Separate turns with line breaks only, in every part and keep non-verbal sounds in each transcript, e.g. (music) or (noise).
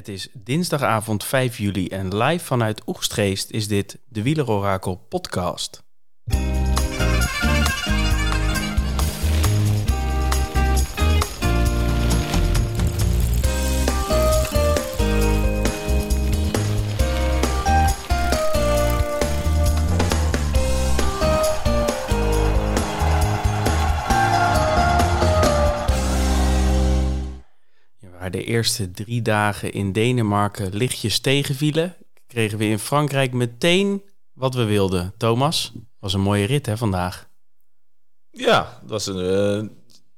Het is dinsdagavond 5 juli en live vanuit Oegstgeest is dit de Wielerorakel podcast. Waar de eerste drie dagen in Denemarken lichtjes tegenvielen, kregen we in Frankrijk meteen wat we wilden. Thomas, was een mooie rit hè vandaag.
Ja, dat was een, eh,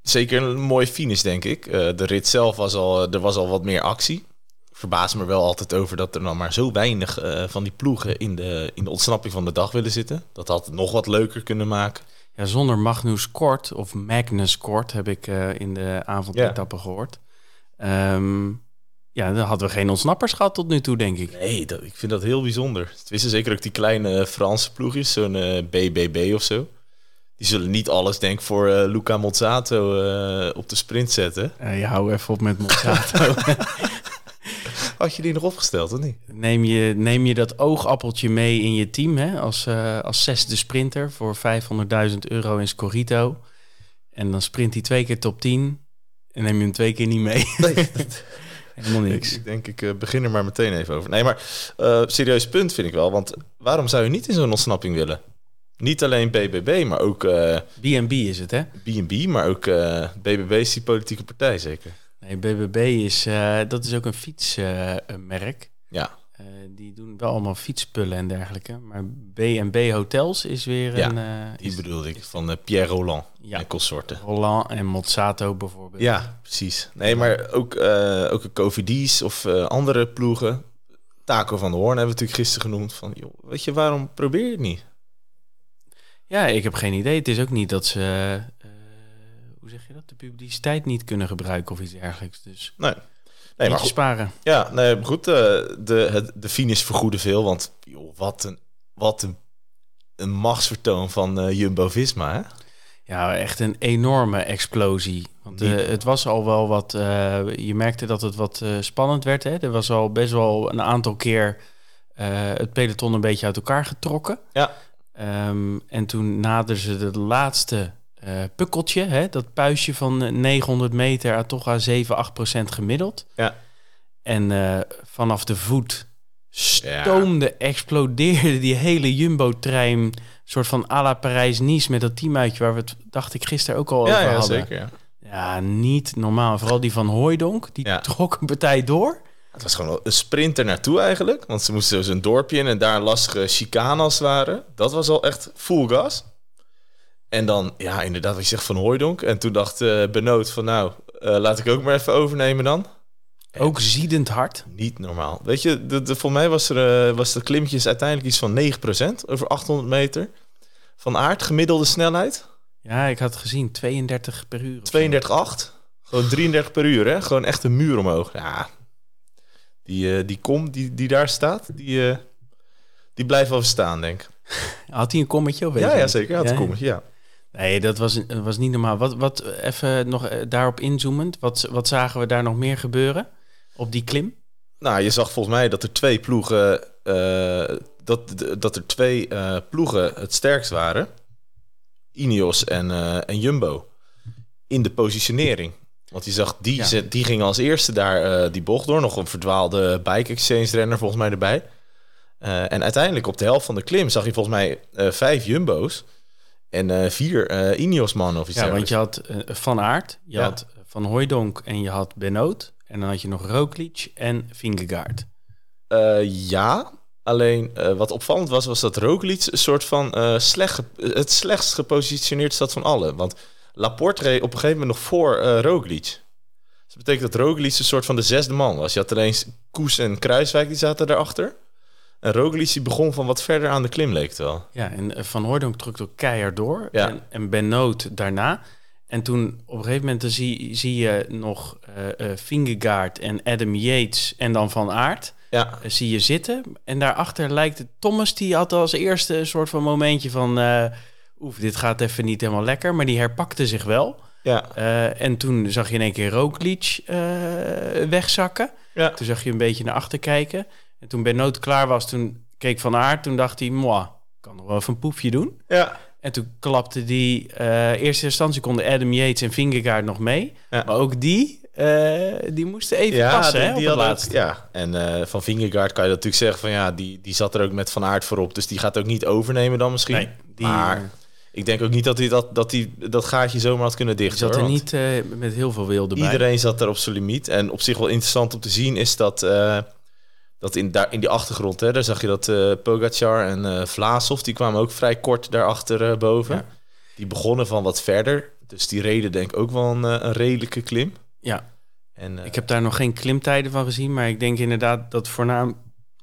zeker een mooie finish, denk ik. Eh, de rit zelf was al, er was al wat meer actie. Verbaas me wel altijd over dat er nog maar zo weinig eh, van die ploegen in de, in de ontsnapping van de dag willen zitten. Dat had nog wat leuker kunnen maken.
Ja, zonder Magnus Kort of Magnus Kort heb ik in de avondetappe gehoord. Ehm, ja, dan hadden we geen ontsnappers gehad tot nu toe, denk ik.
Nee, dat, ik vind dat heel bijzonder. Het is zeker ook die kleine Franse ploegjes, zo'n BBB eh, of zo. Die zullen niet alles, denk ik, voor uh, Luca Mozzato uh, op de sprint zetten.
je hou even op met Mozzato. (laughs) (laughs)
Had je die nog opgesteld, of niet?
Neem je, neem je dat oogappeltje mee in je team hè? Als, als zesde sprinter voor 500.000 euro in Scorito. En dan sprint hij twee keer top 10. En neem je hem twee keer niet mee. Nee, (laughs) Helemaal niks.
Ik, denk, ik uh, begin er maar meteen even over. Nee, maar uh, serieus punt vind ik wel. Want waarom zou je niet in zo'n ontsnapping willen? Niet alleen BBB, maar ook...
B&B uh, is het, hè?
B&B, maar ook BBB is die politieke partij zeker.
Nee, BBB is... dat is ook een fietsmerk.
ja.
Uh, die doen wel allemaal fietspullen en dergelijke. Maar B&B Hotels is weer
ja,
een...
Uh, die bedoelde ik, van uh, Pierre Roland ja. en consorten.
Roland en Mozzato bijvoorbeeld.
Ja, precies. Nee, maar ook, ook een Covidis of andere ploegen. Taco van de Hoorn hebben we natuurlijk gisteren genoemd. Van, joh, weet je, waarom probeer je het niet?
Ja, ik heb geen idee. Het is ook niet dat ze... hoe zeg je dat? De publiciteit niet kunnen gebruiken of iets dergelijks. Dus...
Nee. Nee,
maar goed, sparen.
Ja, nee, goed. Uh, de, het, de finish vergoedde veel. Want joh, wat een, wat een, een machtsvertoon van uh, Jumbo-Visma, hè?
Ja, echt een enorme explosie. Want uh, het was al wel wat... je merkte dat het wat spannend werd, hè? Er was al best wel een aantal keer het peloton een beetje uit elkaar getrokken.
Ja.
Um, en toen naderden ze de laatste uh, pukkeltje, hè, dat puistje van 900 meter aan toch aan 7, 8 procent gemiddeld.
Ja.
En uh, vanaf de voet stoomde, ja. explodeerde die hele Jumbo-trein... soort van à la Parijs-Nice met dat teamuitje... waar we het, dacht ik, gisteren ook al
ja,
over
ja,
hadden.
Zeker, ja.
ja, niet normaal. Vooral die van Hooidonk, die trok een partij door.
Het was gewoon een sprint er naartoe eigenlijk. Want ze moesten dus een dorpje in en daar lastige chicane als het ware. Dat was al echt full gas. En dan, ja, inderdaad, wat je zegt van Hooidonk. En toen dacht uh, Benoot van, nou, uh, laat ik ook maar even overnemen dan.
Ook ziedend hard.
Niet normaal. Weet je, de, de, voor mij was, er, uh, was de klimmetjes uiteindelijk iets van 9% over 800 meter. Van aard, gemiddelde snelheid.
Ja, ik had gezien, 32 per uur.
32,8. Gewoon 33 per uur, hè? Gewoon echt een muur omhoog. Ja, die, die kom die, die daar staat, die, die blijft wel staan, denk ik. (laughs)
Had hij een kommetje? Of
ja, ja, zeker. Had
ja,
een kommetje, ja.
Nee, dat was, was niet normaal. Wat, wat even nog daarop inzoomend, wat, wat zagen we daar nog meer gebeuren op die klim?
Nou, je zag volgens mij dat er twee ploegen, uh, dat, dat er twee uh, ploegen het sterkst waren. Ineos en, uh, en Jumbo. In de positionering. Want je zag, die, ja. ze, die gingen als eerste daar die bocht door. Nog een verdwaalde bike exchange renner volgens mij erbij. en uiteindelijk op de helft van de klim zag je volgens mij vijf Jumbo's. En uh, vier uh, Ineos-mannen of iets
Ja, want je had uh, Van Aert, je ja. had Van Hooijdonk en je had Benoot. En dan had je nog Roglic en Vingegaard.
ja, alleen wat opvallend was, was dat Roglic een soort van slecht, het slechtst gepositioneerd zat van allen. Want Laporte reed op een gegeven moment nog voor Roglic. Dus dat betekent dat Roglic een soort van de zesde man was. Je had alleen Koes en Kruiswijk, die zaten daarachter. En Roglic begon van wat verder aan de klim, leek het wel.
Ja, en Van Hooydonk trok door keihard door.
Ja.
En, en Ben Noot daarna. En toen op een gegeven moment zie, zie je nog uh, uh, Vingegaard en Adam Yates en dan Van Aert.
Ja.
Uh, zie je zitten. En daarachter lijkt het Thomas, die had als eerste een soort van momentje van... Oef, dit gaat even niet helemaal lekker. Maar die herpakte zich wel.
Ja,
Eh, en toen zag je in één keer Roglic eh, wegzakken.
ja.
Toen zag je een beetje naar achter kijken. En toen Benoot klaar was, toen keek Van Aert. Toen dacht hij, moi, kan nog wel even een poefje doen.
ja.
En toen klapte die... eh eerste instantie konden Adam Yates en Vingegaard nog mee.
Ja.
Maar ook die, eh, die moesten even passen hè, op het
hadden ook-
laatste.
ja, en eh, van Vingegaard kan je natuurlijk zeggen van ja, die, die zat er ook met Van Aert voorop. Dus die gaat ook niet overnemen dan misschien.
Nee, die,
maar ik denk ook niet dat hij dat, dat, die, dat gaatje zomaar had kunnen
die
dichten.
zat er
hoor,
niet met heel veel wilde bij.
Iedereen zat er op zijn limiet. En op zich wel interessant om te zien is dat, dat in, daar, in die achtergrond, hè, daar zag je dat eh Pogacar en eh Vlaasov, die kwamen ook vrij kort daarachter eh, boven.
Ja.
Die begonnen van wat verder. Dus die reden denk ik ook wel een, een redelijke klim.
Ja,
En,
ik heb daar nog geen klimtijden van gezien. Maar ik denk inderdaad dat, voornaam,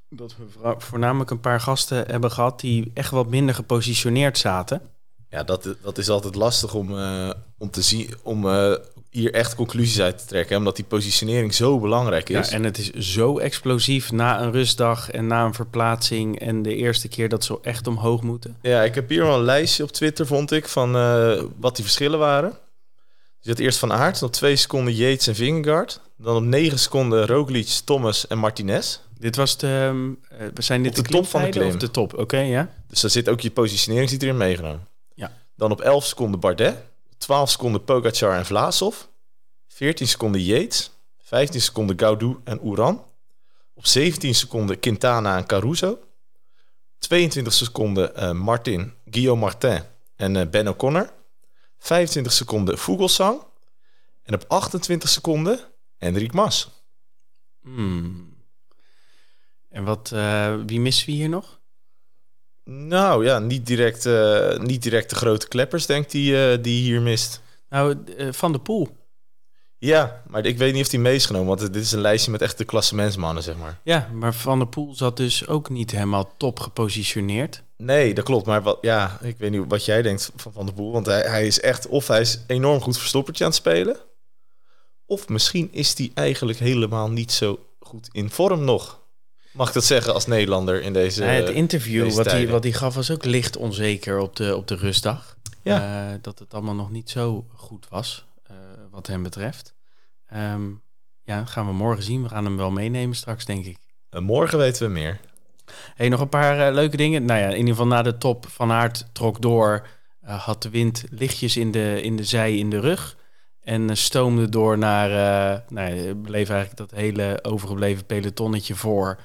dat we voornamelijk een paar gasten hebben gehad... die echt wat minder gepositioneerd zaten.
Ja, dat, dat is altijd lastig om, om te zien, om hier echt conclusies uit te trekken. Hè, omdat die positionering zo belangrijk
Ja,
is.
en het is zo explosief na een rustdag en na een verplaatsing... en de eerste keer dat ze echt omhoog moeten.
Ja, ik heb hier wel een lijstje op Twitter, vond ik, van eh, wat die verschillen waren. Je had eerst Van Aert, op twee seconden Yates en Vingegaard. Dan op negen seconden Roglic, Thomas en Martinez.
Dit was de... eh, zijn dit
de top van de klim.
Of de top, oké, ja.
Dus daar zit ook je positionering zit erin meegenomen.
Ja.
Dan op 11 seconden Bardet. 12 seconden Pogacar en Vlaasov. 14 seconden Yates. 15 seconden Gaudu en Uran. Op 17 seconden Quintana en Caruso. 22 seconden eh, Martin, Guillaume Martin en eh, Ben O'Connor. 25 seconden Vogelsang. En op 28 seconden Enric Mas.
Hmm. En wat, eh, wie missen we hier nog?
Nou ja, niet direct, eh, niet direct de grote kleppers, denk die, eh, die hier mist.
Nou, eh, Van de Poel.
Ja, maar ik weet niet of die mee is genomen, want dit is een lijstje met echte klassementsmannen, zeg maar.
Ja, maar Van der Poel zat dus ook niet helemaal top gepositioneerd.
Nee, dat klopt. Maar wat, ja, ik weet niet wat jij denkt van Van der Poel. Want hij, hij is echt, of hij is enorm goed verstoppertje aan het spelen. Of misschien is hij eigenlijk helemaal niet zo goed in vorm nog. Mag ik dat zeggen als Nederlander in deze
ja, het interview wat hij, wat hij gaf was ook licht onzeker op de, op de rustdag.
Ja.
Eh, dat het allemaal nog niet zo goed was, eh, wat hem betreft. Ehm, ja, gaan we morgen zien. We gaan hem wel meenemen straks, denk ik.
Eh, morgen weten we meer.
Hey, nog een paar leuke dingen. Nou ja, in ieder geval na de top van Aert trok door. had de wind lichtjes in de, in de zij in de rug. En stoomde door naar... eh nou ja, bleef eigenlijk dat hele overgebleven pelotonnetje voor.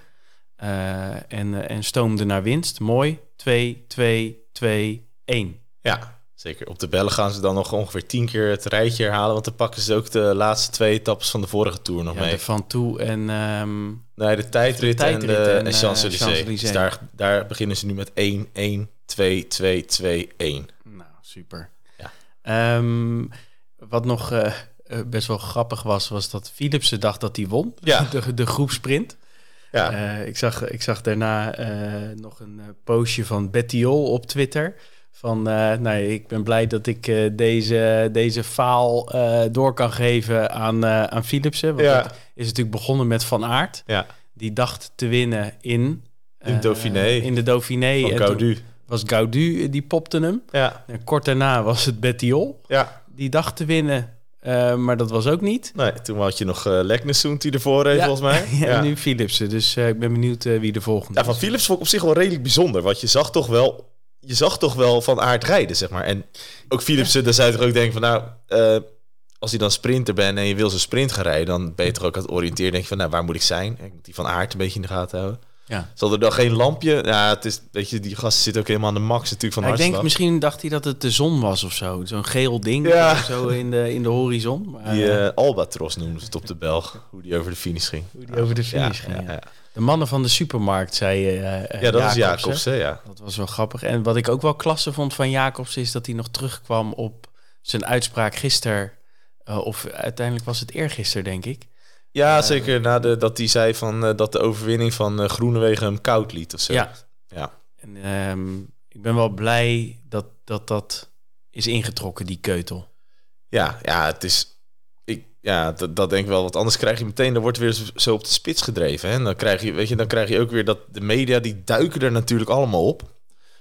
Eh, en, eh, en stoomde naar winst. Mooi. 2, 2, 2, 1.
Ja, zeker. Op de bellen gaan ze dan nog ongeveer tien keer het rijtje herhalen. Want dan pakken ze ook de laatste twee etappes van de vorige Tour nog
Ja,
mee.
de Van Toe en... ehm,
Nee, de tijdrit,
De tijdrit
en de
en,
en
eh,
Champs-Élysées. Dus daar, daar beginnen ze nu met 1, 1, 2, 2, 2, 1.
Nou, super.
Ja.
Ehm, wat nog eh, best wel grappig was, was dat Philipsen dacht dat hij won.
Ja. (laughs)
De, de groepsprint.
Ja,
Eh, ik, zag, ik zag daarna eh, nog een eh, postje van Bettiol op Twitter. Van, eh, nou, ik ben blij dat ik deze, deze faal door kan geven aan, aan Philipsen. Want
Ja.
het is natuurlijk begonnen met Van Aert.
ja.
Die dacht te winnen in...
In Dauphiné.
In de Dauphiné.
van Gaudu.
was Gaudu, die popte hem.
Ja,
En kort daarna was het Bettiol.
ja.
Die dacht te winnen, eh, maar dat was ook niet.
Nee, toen had je nog uh, Leknessoen die ervoor reed,
Ja.
volgens mij. (laughs)
Ja, en nu Philipsen. Dus eh, ik ben benieuwd eh, wie de volgende
Ja, van
is.
Philips vond ik op zich wel redelijk bijzonder. Want je zag toch wel, je zag toch wel van aard rijden, zeg maar. En ook Philipsen, daar zou je toch ook denken van, nou, eh, als je dan sprinter bent en je wil zo'n sprint gaan rijden, dan ben je toch ook aan het oriënteren. Denk je van, nou, waar moet ik zijn? Ik moet die van aard een beetje in de gaten houden.
Ja.
Zal er dan geen lampje? Ja, het is, weet je, die gasten zitten ook helemaal aan de max natuurlijk van
Ja, ik denk misschien dacht hij dat het de zon was of zo. Zo'n geel ding
Ja.
of zo in de, in de horizon. Maar,
Die
eh,
eh, Albatros noemden ze het op de Belg, hoe die over de finish ging.
hoe die over de finish
ja,
ging.
Ja.
De mannen van de supermarkt, zei eh,
Ja, dat is
Jacobs, hè?
ja.
Dat was wel grappig. En wat ik ook wel klasse vond van Jacobs is dat hij nog terugkwam op zijn uitspraak gisteren. of uiteindelijk was het eergisteren, denk ik.
Ja, zeker na de, dat hij zei van, eh, dat de overwinning van eh, Groenewegen hem koud liet of zo.
Ja.
Ja.
En ehm, ik ben wel blij dat, dat dat is ingetrokken, die keutel.
Ja, ja, het is. Ik, ja, dat, dat denk ik wel. Want anders krijg je meteen, dan wordt weer zo- op de spits gedreven. Hè? En dan krijg je, weet je, dan krijg je ook weer dat de media die duiken er natuurlijk allemaal op.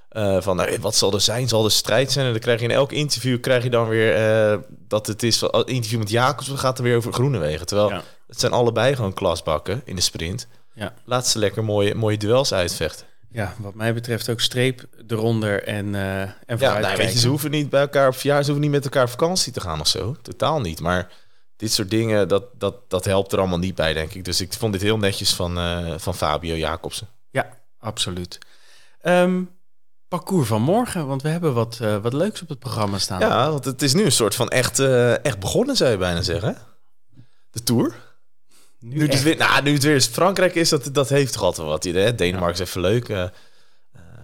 eh, van nou, wat zal er zijn? Zal er strijd zijn? En dan krijg je in elk interview krijg je dan weer eh, dat het is. Interview met Jacobs gaat er weer over Groenewegen. Terwijl
Ja.
Het zijn allebei gewoon klasbakken in de sprint.
Ja.
Laat ze lekker mooie, mooie duels uitvechten.
Ja, wat mij betreft ook streep eronder en, eh en
Ja, nou, weet je, ze hoeven niet bij elkaar op verjaardag, ze hoeven niet met elkaar op vakantie te gaan of zo. Totaal niet. Maar dit soort dingen, dat, dat, dat helpt er allemaal niet bij, denk ik. Dus ik vond dit heel netjes van, eh, van Fabio Jacobsen.
Ja, absoluut. Ehm, parcours van morgen, want we hebben wat, eh, wat leuks op het programma staan.
Ja, want het is nu een soort van echt, echt begonnen, zou je bijna zeggen. De Tour.
Nu
Nu, het weer, nou, nu het weer eens Frankrijk is, dat, dat heeft toch altijd wat. Hè? Denemarken is even leuk. eh, eh,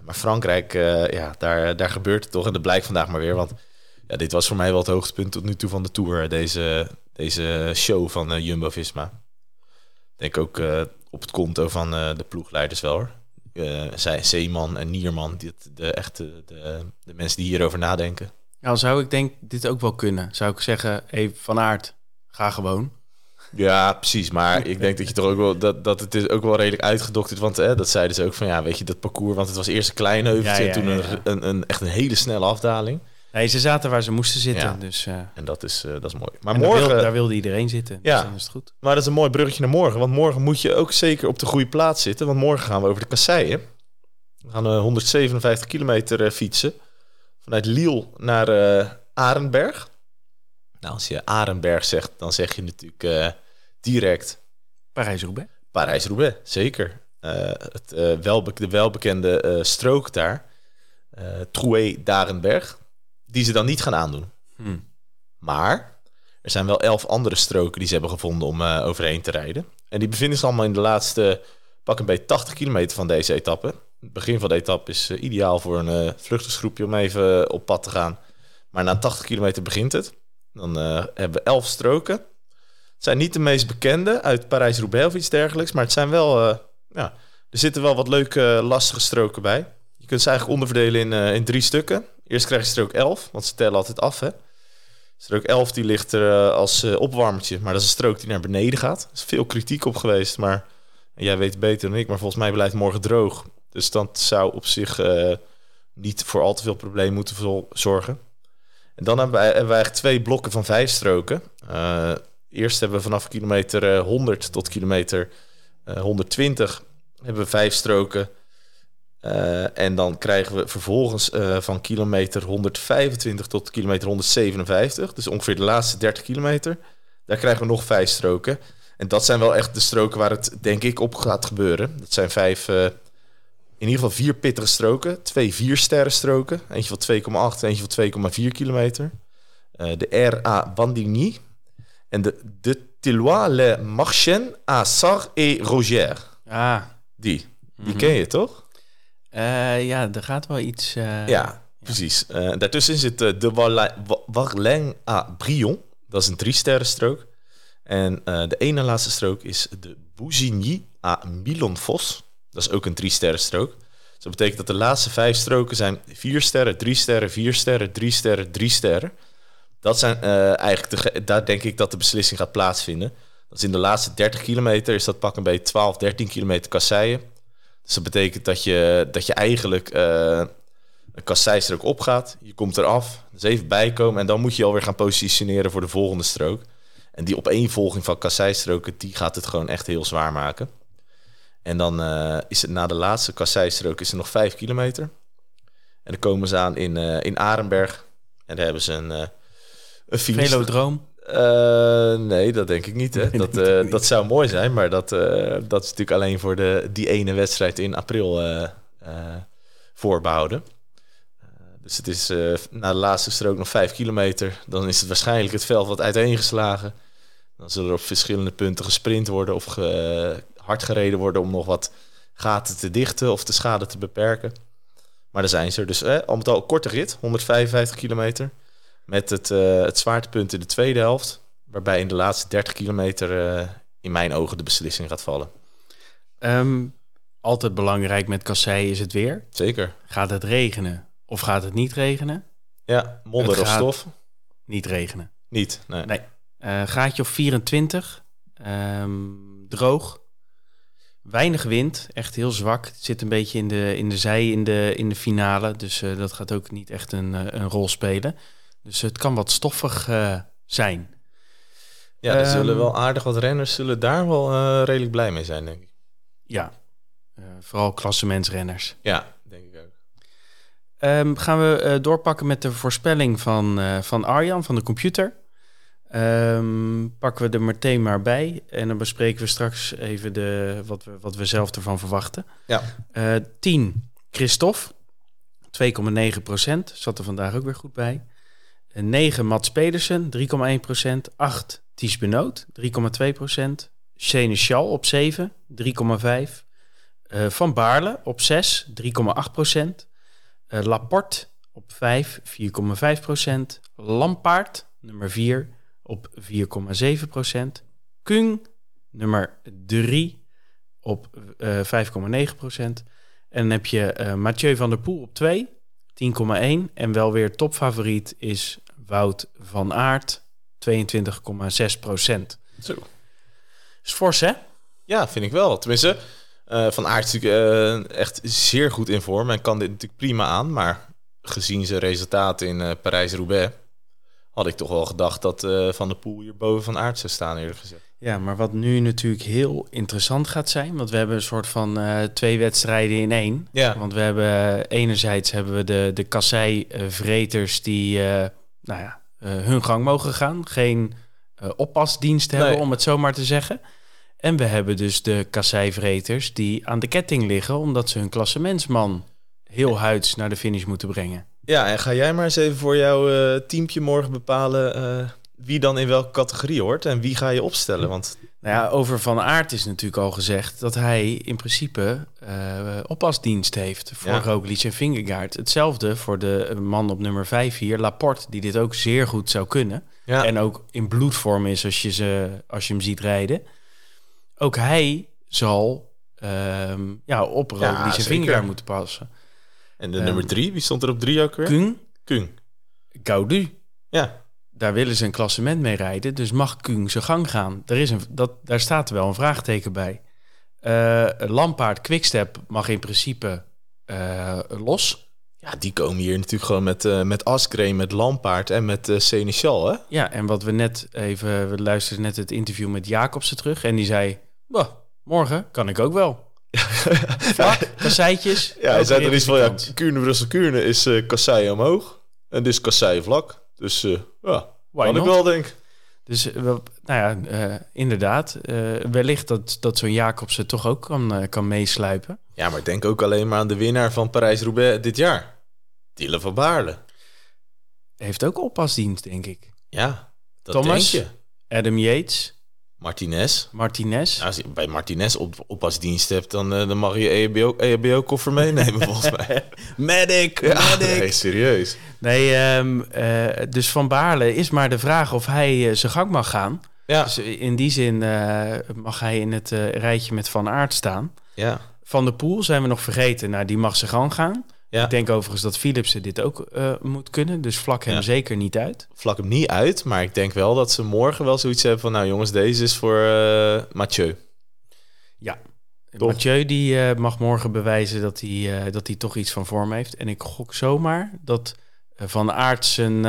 maar Frankrijk, eh, ja, daar, daar gebeurt het toch. En dat blijkt vandaag maar weer. Want ja, dit was voor mij wel het hoogtepunt tot nu toe van de Tour. Deze, deze show van eh, Jumbo-Visma. Ik denk ook op het konto van de ploegleiders wel hoor. Zij, Zeeman en Nierman, dit, de, echte de, de mensen die hierover nadenken.
Nou, zou ik denk dit ook wel kunnen. Zou ik zeggen, hey, Van Aert, ga gewoon.
Ja, precies. Maar ik denk dat je toch ook wel dat, dat het is ook wel redelijk uitgedokterd. Want hè, dat zeiden ze ook van ja, weet je, dat parcours. Want het was eerst een klein heuveltje
Ja, ja,
en toen
ja,
een. Een, een, echt een hele snelle afdaling.
Nee, ze zaten waar ze moesten zitten. Dus, eh,
En dat is, eh, dat is mooi. Maar
daar,
morgen,
daar wilde iedereen zitten.
Ja.
Dus dan is het goed.
maar dat is een mooi bruggetje naar morgen. Want morgen moet je ook zeker op de goede plaats zitten. Want morgen gaan we over de kasseien. We gaan eh, 157 kilometer fietsen. Vanuit Lille naar Arenberg. Nou, als je Arenberg zegt, dan zeg je natuurlijk eh, direct
Parijs-Roubaix.
Parijs-Roubaix, zeker. Eh, het, welbe de welbekende strook daar, eh Troué-Darenberg, die ze dan niet gaan aandoen.
Hm.
Maar er zijn wel elf andere stroken die ze hebben gevonden om overheen te rijden. En die bevinden zich allemaal in de laatste pak een beetje 80 kilometer van deze etappe. Het begin van de etappe is ideaal voor een vluchtersgroepje om even op pad te gaan. Maar na 80 kilometer begint het. Dan eh, hebben we elf stroken. Het zijn niet de meest bekende uit Parijs-Roubaix of iets dergelijks. Maar het zijn wel... eh, ja, er zitten wel wat leuke, lastige stroken bij. Je kunt ze eigenlijk onderverdelen in, eh, in drie stukken. Eerst krijg je strook 11, want ze tellen altijd af, hè. Strook 11 die ligt er als opwarmertje, maar dat is een strook die naar beneden gaat. Er is veel kritiek op geweest, maar jij weet beter dan ik. Maar volgens mij blijft morgen droog. Dus dat zou op zich niet voor al te veel problemen moeten zorgen. En dan hebben wij, eigenlijk twee blokken van vijf stroken. Eh, eerst hebben we vanaf kilometer eh, 100 tot kilometer eh, 120 hebben we vijf stroken. Eh, en dan krijgen we vervolgens eh, van kilometer 125 tot kilometer 157, dus ongeveer de laatste 30 kilometer, daar krijgen we nog vijf stroken. En dat zijn wel echt de stroken waar het, denk ik, op gaat gebeuren. Dat zijn vijf, eh, in ieder geval vier pittige stroken, twee vier sterren stroken, eentje van 2,8, eentje van 2,4 kilometer. Eh, de R.A. Bandigny en de, de Tillois Le Marchen à Sar et Roger.
Ah,
Die, die
Mhm.
ken je toch?
eh, ja, er gaat wel iets... eh,
Ja, precies. Daartussen zit de Warla- Wa- Warling à Brion. Dat is een drie sterren strook. En de ene laatste strook is de Bousigny à Milonfos. Dat is ook een drie sterren strook. Dus dat betekent dat de laatste vijf stroken zijn vier sterren, drie sterren, vier sterren, drie sterren, drie sterren. Dat zijn eh, eigenlijk, de, daar denk ik dat de beslissing gaat plaatsvinden. Is in de laatste 30 kilometer, is dat pak een beetje 12, 13 kilometer kasseien. Dus dat betekent dat je, dat je eigenlijk eh, een kasseistrook opgaat. Je komt eraf, dus even bijkomen en dan moet je alweer gaan positioneren voor de volgende strook. En die opeenvolging van kasseistroken, die gaat het gewoon echt heel zwaar maken. En dan eh, is het na de laatste kasseistrook is er nog 5 kilometer. En dan komen ze aan in, eh, in Arenberg. En daar hebben ze een, eh een finish.
Velodroom.
Nee, dat denk ik niet. Hè.
Nee,
dat, (laughs)
dat niet.
dat zou mooi zijn, maar dat, dat is natuurlijk alleen voor de, die ene wedstrijd in april eh, eh, voorbehouden. Eh, dus het is na de laatste strook nog vijf kilometer. Dan is het waarschijnlijk het veld wat uiteengeslagen. Dan zullen er op verschillende punten gesprint worden of ge- hard gereden worden om nog wat gaten te dichten of de schade te beperken. Maar daar zijn ze er. Dus eh, al met al korte rit, 155 kilometer. Met het, eh, het zwaartepunt in de tweede helft. Waarbij in de laatste 30 kilometer eh, in mijn ogen de beslissing gaat vallen.
Ehm, altijd belangrijk met kassei is het weer.
Zeker.
Gaat het regenen of gaat het niet regenen?
Ja, modder of stof?
Niet regenen.
Niet. Nee.
Nee. Eh, gaatje of 24. Ehm, droog. Weinig wind, echt heel zwak. Het zit een beetje in de, in de zij in de, in de finale. Dus eh, dat gaat ook niet echt een, eh, een rol spelen. Dus het kan wat stoffig eh, zijn.
Ja, er
Ehm,
zullen wel aardig wat renners zullen daar wel redelijk blij mee zijn, denk ik.
Ja, vooral klassementsrenners.
Ja, denk ik ook.
Ehm, gaan we doorpakken met de voorspelling van, van Arjan van de computer. Ehm, pakken we er meteen maar bij. En dan bespreken we straks even de, wat, we, wat we zelf ervan verwachten.
Ja.
Eh 10, Christophe. 2,9 procent. Zat er vandaag ook weer goed bij. Eh, 9, Mats Pedersen. 3,1 procent. 8, Ties Benoot. 3,2 procent. Seneschal op 7. 3,5. Eh, Van Baarle op 6. 3,8 procent. Eh, Laporte op 5, 4,5 procent. Lampaard, nummer 4, op 4,7 procent. Kung, nummer 3, op eh 5,9 procent. En dan heb je eh, Mathieu van der Poel op 2, 10,1. En wel weer topfavoriet is Wout van Aert, 22,6 procent.
Zo.
Is fors, hè?
Ja, vind ik wel. Tenminste, eh, Van Aert is natuurlijk echt zeer goed in vorm en kan dit natuurlijk prima aan. Maar gezien zijn resultaten in Parijs-Roubaix... had ik toch wel gedacht dat eh, Van der Poel hier boven Van Aert zou staan, eerlijk gezegd.
Ja, maar wat nu natuurlijk heel interessant gaat zijn, want we hebben een soort van eh, twee wedstrijden in één.
Ja.
Want we hebben eh, enerzijds hebben we de, de kassei-vreters die nou ja, hun gang mogen gaan. Geen oppasdienst hebben,
Nee.
om het zo maar te zeggen. En we hebben dus de kassei-vreters die aan de ketting liggen, omdat ze hun klassementsman heel huids naar de finish moeten brengen.
Ja, en ga jij maar eens even voor jouw eh teampje morgen bepalen... eh, wie dan in welke categorie hoort en wie ga je opstellen? Want
Nou ja, over Van Aert is natuurlijk al gezegd dat hij in principe eh oppasdienst heeft voor
Ja.
Roglic en Vingegaard. Hetzelfde voor de man op nummer 5 hier, Laporte, die dit ook zeer goed zou kunnen.
ja,
En ook in bloedvorm is als je, ze, als je hem ziet rijden. Ook hij zal ehm, ja, op Roglic en
zeker.
Vingegaard moeten passen.
En de
ehm,
nummer drie, wie stond er op drie ook weer?
Kung,
Kung.
Gaudu,
Ja,
daar willen ze een klassement mee rijden. Dus mag Kung zijn gang gaan? Er is een, dat, daar staat wel een vraagteken bij. Eh Lampaard Quickstep mag in principe eh, los.
ja, die komen hier natuurlijk gewoon met, eh met Askreen, met Lampaard en met uh, Seneschal, hè?
Ja, en wat we net even... We luisterden net het interview met Jacobsen terug. En die zei... "Bah, morgen kan ik ook wel. Vlak, kasseitjes. (laughs)
Ja, hij zei er iets van, ja. Kuurne, Brussel, Kuurne is eh kassei omhoog. En dit is kassei vlak. Dus eh ja, kan ik wel, denk
Dus eh, wel, nou ja, inderdaad. wellicht dat, dat zo'n Jacobsen toch ook kan, kan meesluipen.
Ja, maar ik denk ook alleen maar aan de winnaar van Parijs-Roubaix dit jaar. Dylan van Baarle.
Heeft ook oppasdienst, denk ik.
Ja, dat
Thomas?
denk je.
Adam Yates,
Martinez.
Martinez.
Als je bij Martinez op, op als dienst hebt, dan, eh, dan mag je EHBO, EHBO-koffer meenemen, volgens mij. (laughs)
Medic,
Ja,
medic.
nee, serieus.
Nee, ehm, eh, dus Van Baarle is maar de vraag of hij eh, zijn gang mag gaan.
Ja,
Dus in die zin mag hij in het rijtje met Van Aert staan.
ja.
Van de Poel zijn we nog vergeten. Nou, die mag zijn gang gaan.
Ja.
Ik denk overigens dat Philipsen dit ook eh, moet kunnen. Dus vlak hem
Ja.
zeker niet uit.
Vlak hem niet uit, maar ik denk wel dat ze morgen wel zoiets hebben van... Nou jongens, deze is voor eh Mathieu. Toch?
Mathieu die eh, mag morgen bewijzen dat hij, dat hij toch iets van vorm heeft. En ik gok zomaar dat Van Aert zijn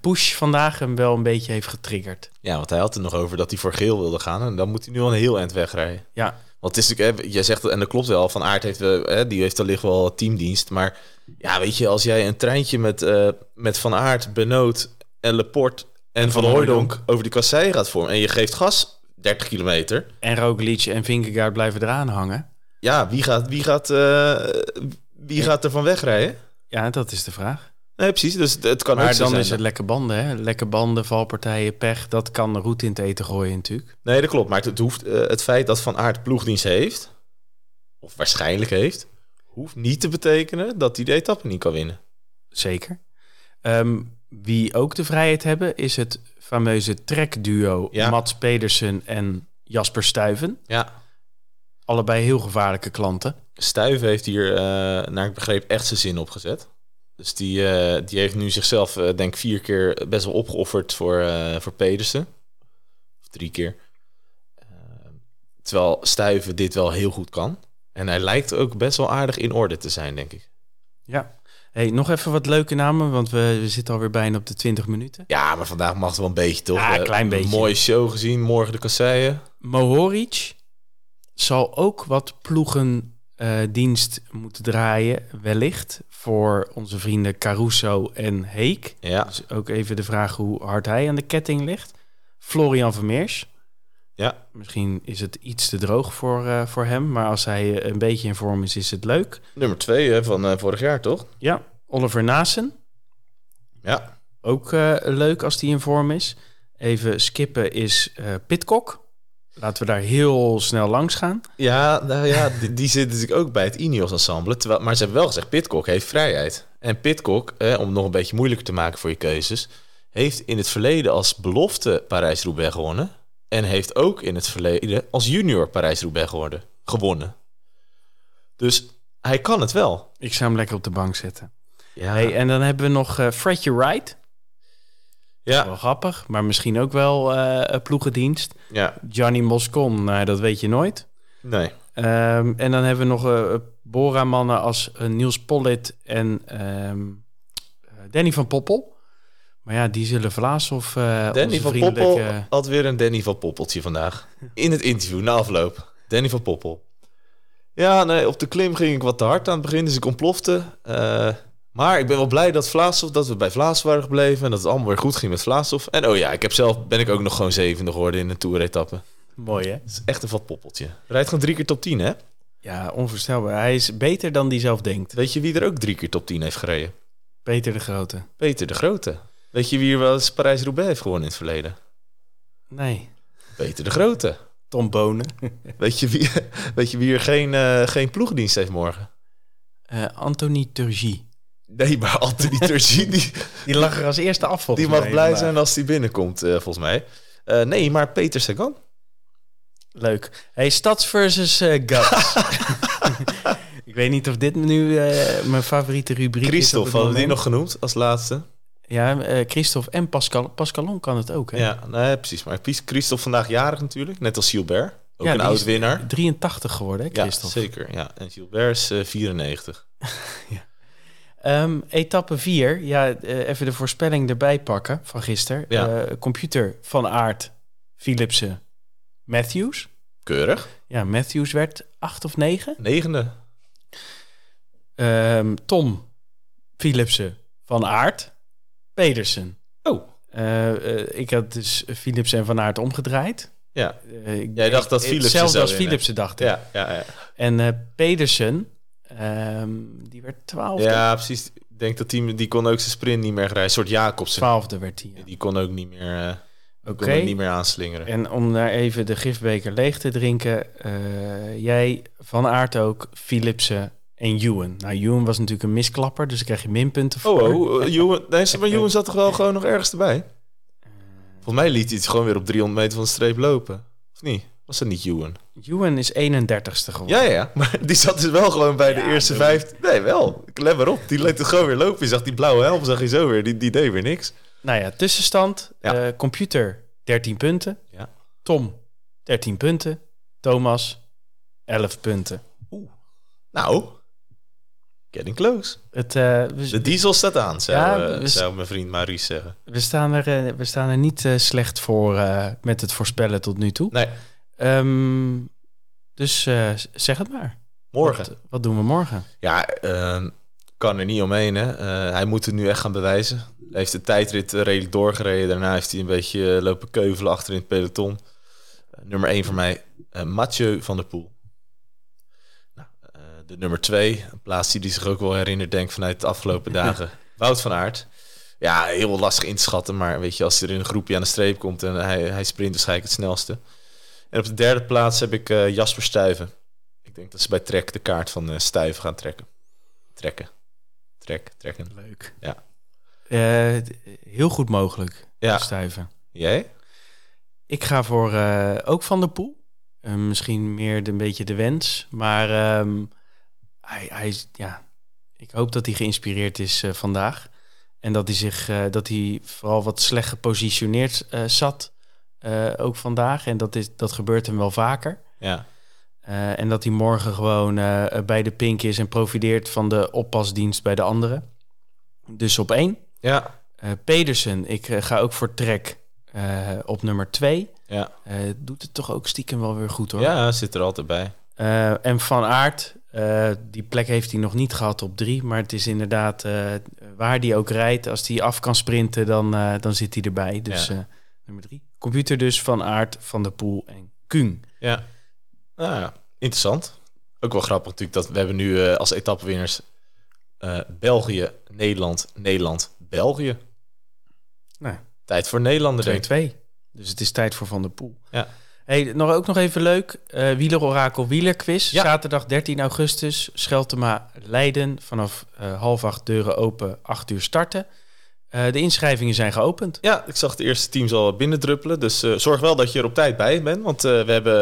push vandaag hem wel een beetje heeft getriggerd.
Ja, want hij had er nog over dat hij voor geel wilde gaan. En dan moet hij nu al een heel eind wegrijden.
Ja,
Want het is natuurlijk, jij zegt, en dat klopt wel, Van Aert heeft, hè, die heeft wellicht wel teamdienst. Maar ja, weet je, als jij een treintje met, eh, met Van Aert, Benoot en Laporte en Van
Van
Hooijdonk over die kassei gaat vormen. En je geeft gas 30 kilometer.
en Roglic en Vingegaard blijven eraan hangen.
Ja, wie gaat, wie gaat, eh, wie gaat er van wegrijden?
Ja, dat is de vraag.
Nee, precies. Dus het kan ook
Maar
zo
dan
zijn
is het lekke banden, hè? Lekke banden, valpartijen, pech. Dat kan de route in het eten gooien natuurlijk.
Nee, dat klopt. Maar het, hoeft, eh, het feit dat Van Aert ploegdienst heeft, of waarschijnlijk heeft, hoeft niet te betekenen dat hij de etappe niet kan winnen.
Zeker. Ehm, wie ook de vrijheid hebben, is het fameuze trekduo
Ja.
Mats Pedersen en Jasper Stuyven.
Ja.
Allebei heel gevaarlijke klanten.
Stuiven heeft hier, eh, naar ik begreep, echt zijn zin opgezet. Dus die, eh, die heeft nu zichzelf, eh, denk ik, vier keer best wel opgeofferd voor, eh, voor Pedersen. Of drie keer. Terwijl Stuiven dit wel heel goed kan. En hij lijkt ook best wel aardig in orde te zijn, denk ik.
Ja. Hey, nog even wat leuke namen, want we, we zitten alweer bijna op de 20 minuten.
Ja, maar vandaag mag het wel een beetje, toch?
Ja, een klein beetje.
mooie show gezien, morgen de kasseien.
Mohoric zal ook wat ploegendienst dienst moeten draaien, wellicht, voor onze vrienden Caruso en Heek.
Ja,
Dus ook even de vraag hoe hard hij aan de ketting ligt. Florian Vermeers.
ja,
Misschien is het iets te droog voor, eh, voor hem, maar als hij eh, een beetje in vorm is, is het leuk.
nummer twee hè, van eh, vorig jaar, toch?
Ja, Oliver Naassen.
Ja,
Ook eh, leuk als die in vorm is. Even skippen is eh Pitcock. Laten we daar heel snel langs gaan.
ja, nou ja die, die zit natuurlijk ook bij het Ineos ensemble. Terwijl, maar ze hebben wel gezegd, Pitcock heeft vrijheid. En Pitcock, eh, om het nog een beetje moeilijker te maken voor je keuzes... heeft in het verleden als belofte Parijs-Roubaix gewonnen... en heeft ook in het verleden als junior Parijs-Roubaix gewonnen. Dus hij kan het wel.
Ik zou hem lekker op de bank zetten.
Ja,
Hey, en dan hebben we nog eh Fredje Wright.
Ja,
Wel grappig, maar misschien ook wel eh, ploegendienst.
ja,
Gianni Moscon, nou, dat weet je nooit.
nee.
Ehm, en dan hebben we nog eh Bora-mannen als Niels Pollitt en ehm, eh, Danny van Poppel. Maar ja, die zullen Vlaas of
Danny van Poppel had weer een Danny van Poppeltje vandaag. In het interview, na afloop. Danny van Poppel. Ja, nee, op de klim ging ik wat te hard aan het begin, dus ik ontplofte. Maar ik ben wel blij dat, Vlaashoff, dat we bij Vlaas waren gebleven... en dat het allemaal weer goed ging met Vlaashoff. En oh ja, ik heb zelf, ben ik ook nog gewoon zevende geworden in een toeretappe.
Mooi, hè?
Het is echt een vat poppeltje. Rijdt gewoon drie keer top 10, hè?
Ja, onvoorstelbaar. Hij is beter dan die zelf denkt.
Weet je wie er ook drie keer top 10 heeft gereden?
Peter de Grote.
Peter de Grote. Weet je wie er wel eens Parijs-Roubaix heeft gewonnen in het verleden?
Nee.
Peter de Grote.
Tom Bonen. (laughs)
Weet je wie, weet je wie er geen, eh, geen ploegdienst heeft morgen?
Eh, Anthony Turgie.
Nee, maar Anthony (laughs) Turgin, die,
Die lag er als eerste af
die mag blij
vandaag.
zijn als hij binnenkomt, eh, volgens mij. Eh, nee, maar Peter Sagan.
Leuk. Hey, Stads versus Guts. (laughs) ik weet niet of dit nu mijn favoriete rubriek is. op
Christophe hadden we die nog genoemd als laatste.
Ja, Christophe en Pascal. Pascalon kan het ook, hè?
Ja, nee, precies. Maar Christophe vandaag jarig natuurlijk, net als Gilbert. Ook
Ja,
een
die
oud
is
winnaar.
83 geworden, hè,
Ja,
Christophe?
zeker. Ja. En Gilbert is eh, 94. (laughs)
Ehm, etappe 4. Ja, eh, even de voorspelling erbij pakken van gisteren.
Ja.
Eh, computer van Aert, Philipsen, Matthews.
Keurig.
Ja, Matthews werd 8 of 9.
Negende.
Ehm, Tom, Philipsen, Van Aert, Pedersen.
Oh,
eh, ik had dus Philipsen en Van Aert omgedraaid.
ja.
Ik-
Jij dacht dat Philipsen
Hetzelfde
zou
als. Philipsen, dacht ik.
Ja, ja, ja.
En Pedersen, ehm, die werd twaalfde.
ja, precies. Ik denk dat die, die kon ook zijn sprint niet meer rijden. Een soort Jacobsen.
Twaalfde werd hij. ja.
Die kon ook niet meer, eh, die
Oké.
niet meer aanslingeren.
En om daar even de gifbeker leeg te drinken. eh, jij, Van Aert ook, Philipsen en Ewan. Nou, Ewan was natuurlijk een misklapper, dus daar krijg je minpunten voor.
Oh, oh, uh, Ewan, nee, (laughs) maar Ewan zat toch wel gewoon nog ergens erbij? Volgens mij liet hij het gewoon weer op 300 meter van de streep lopen. Of niet? Was dat niet Ewan?
Ewan is 31ste geworden.
Ja, ja. Maar die zat dus wel gewoon bij de
Ja,
eerste vijf. Nee, wel. Let maar op. Die liet het gewoon weer lopen. Je zag die blauwe helm, zag je zo weer. Die, die deed weer niks.
Nou ja, tussenstand.
Ja.
eh, computer 13 punten.
Ja.
Tom 13 punten. Thomas 11 punten.
Nou, getting close.
Het, eh, we,
De diesel staat aan, zou,
Ja,
eh,
we-
zou mijn vriend Maurice zeggen.
we, staan er, we staan er niet slecht voor met het voorspellen tot nu toe.
Nee,
Ehm, dus eh, zeg het maar.
morgen.
Wat, wat doen we morgen?
Ja, ehm, kan er niet omheen. Hè. Eh, hij moet het nu echt gaan bewijzen. Hij heeft de tijdrit eh, redelijk doorgereden. Daarna heeft hij een beetje lopen keuvelen achter in het peloton. Nummer 1 voor mij, Mathieu van der Poel. Nou, de nummer 2, een plaats die hij zich ook wel herinnert, denk vanuit de afgelopen (laughs) dagen. Wout van Aert. Ja, heel lastig in te schatten. Maar weet je, als er in een groepje aan de streep komt en hij, hij sprint waarschijnlijk het snelste. En op de derde plaats heb ik eh, Jasper Stuyven. Ik denk dat ze bij Trek de kaart van eh Stuyven gaan trekken. Trekken. Trek, trekken.
Leuk.
Ja.
Eh, heel goed mogelijk.
Ja.
Stuiven.
Jij?
Ik ga voor ook Van der Poel. Misschien meer de, een beetje de wens. Maar ehm, hij, hij, ja, ik hoop dat hij geïnspireerd is vandaag. En dat hij zich dat hij vooral wat slecht gepositioneerd zat. Eh, ook vandaag. En dat, is, dat gebeurt hem wel vaker.
Ja.
Eh, en dat hij morgen gewoon eh, bij de pink is en profiteert van de oppasdienst bij de anderen. Dus op één.
Ja.
Pedersen, ik ga ook voor Trek op nummer twee.
Ja.
Doet het toch ook stiekem wel weer goed hoor.
ja, zit er altijd bij.
En Van Aert, die plek heeft hij nog niet gehad op drie. Maar het is inderdaad waar hij ook rijdt. Als hij af kan sprinten, dan, dan zit hij erbij. Dus
Ja.
nummer drie. Computer dus Van Aert, Van der Poel en Kuhn.
Ja. Nou ja, interessant. Ook wel grappig natuurlijk dat we hebben nu eh, als etappewinners eh België, Nederland, Nederland, België.
Nou,
Tijd voor Nederlander, denk ik.
2-2. Dus het is tijd voor Van der Poel.
Ja.
Hey, nog, ook nog even leuk. eh Wielerorakel Wielerquiz.
Ja.
Zaterdag 13 augustus. Scheltema Leiden. Vanaf half acht deuren open. Acht uur starten. Eh, de inschrijvingen zijn geopend.
Ja, ik zag de eerste teams al binnendruppelen. Dus eh, zorg wel dat je er op tijd bij bent. Want eh, we, hebben,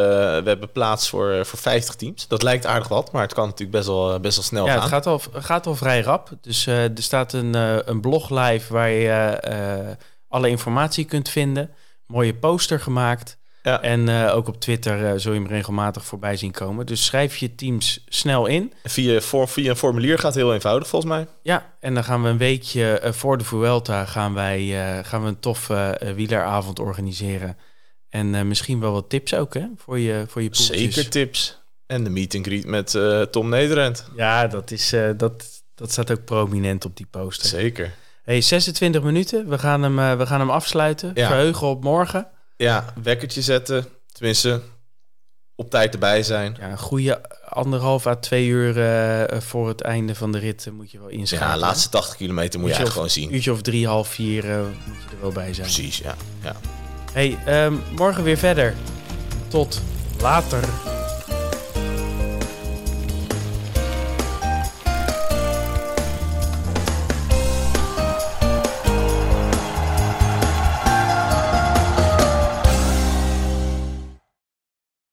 we hebben plaats voor, voor 50 teams. Dat lijkt aardig wat, maar het kan natuurlijk best wel, best wel snel
Ja,
gaan.
het gaat al, gaat al vrij rap. Dus er staat een, een blog live waar je alle informatie kunt vinden. Mooie poster gemaakt.
Ja.
En eh, ook op Twitter eh, zul je hem regelmatig voorbij zien komen. Dus schrijf je teams snel in.
Via, voor, via een formulier gaat heel eenvoudig volgens mij.
Ja, en dan gaan we een weekje eh, voor de Vuelta gaan wij, gaan we een toffe wieleravond organiseren. En misschien wel wat tips ook, hè? Voor je, voor je poeltjes.
Zeker tips. En de meet and greet met Tom Nederend.
Ja, dat, is, dat, dat staat ook prominent op die poster.
Zeker.
Hey, 26 minuten. We gaan hem, we gaan hem afsluiten.
Ja.
Verheugen op morgen.
Ja, wekkertje zetten. Tenminste, op tijd erbij zijn.
Ja, een goede anderhalf à twee uur eh, voor het einde van de rit eh, moet je wel inschakelen.
Ja, laatste 80 kilometer moet je
Uurtje
echt
of-
gewoon zien.
uurtje of drie, half vier eh, moet je er wel bij zijn.
Precies, ja. ja.
Hey, ehm, morgen weer verder. Tot later.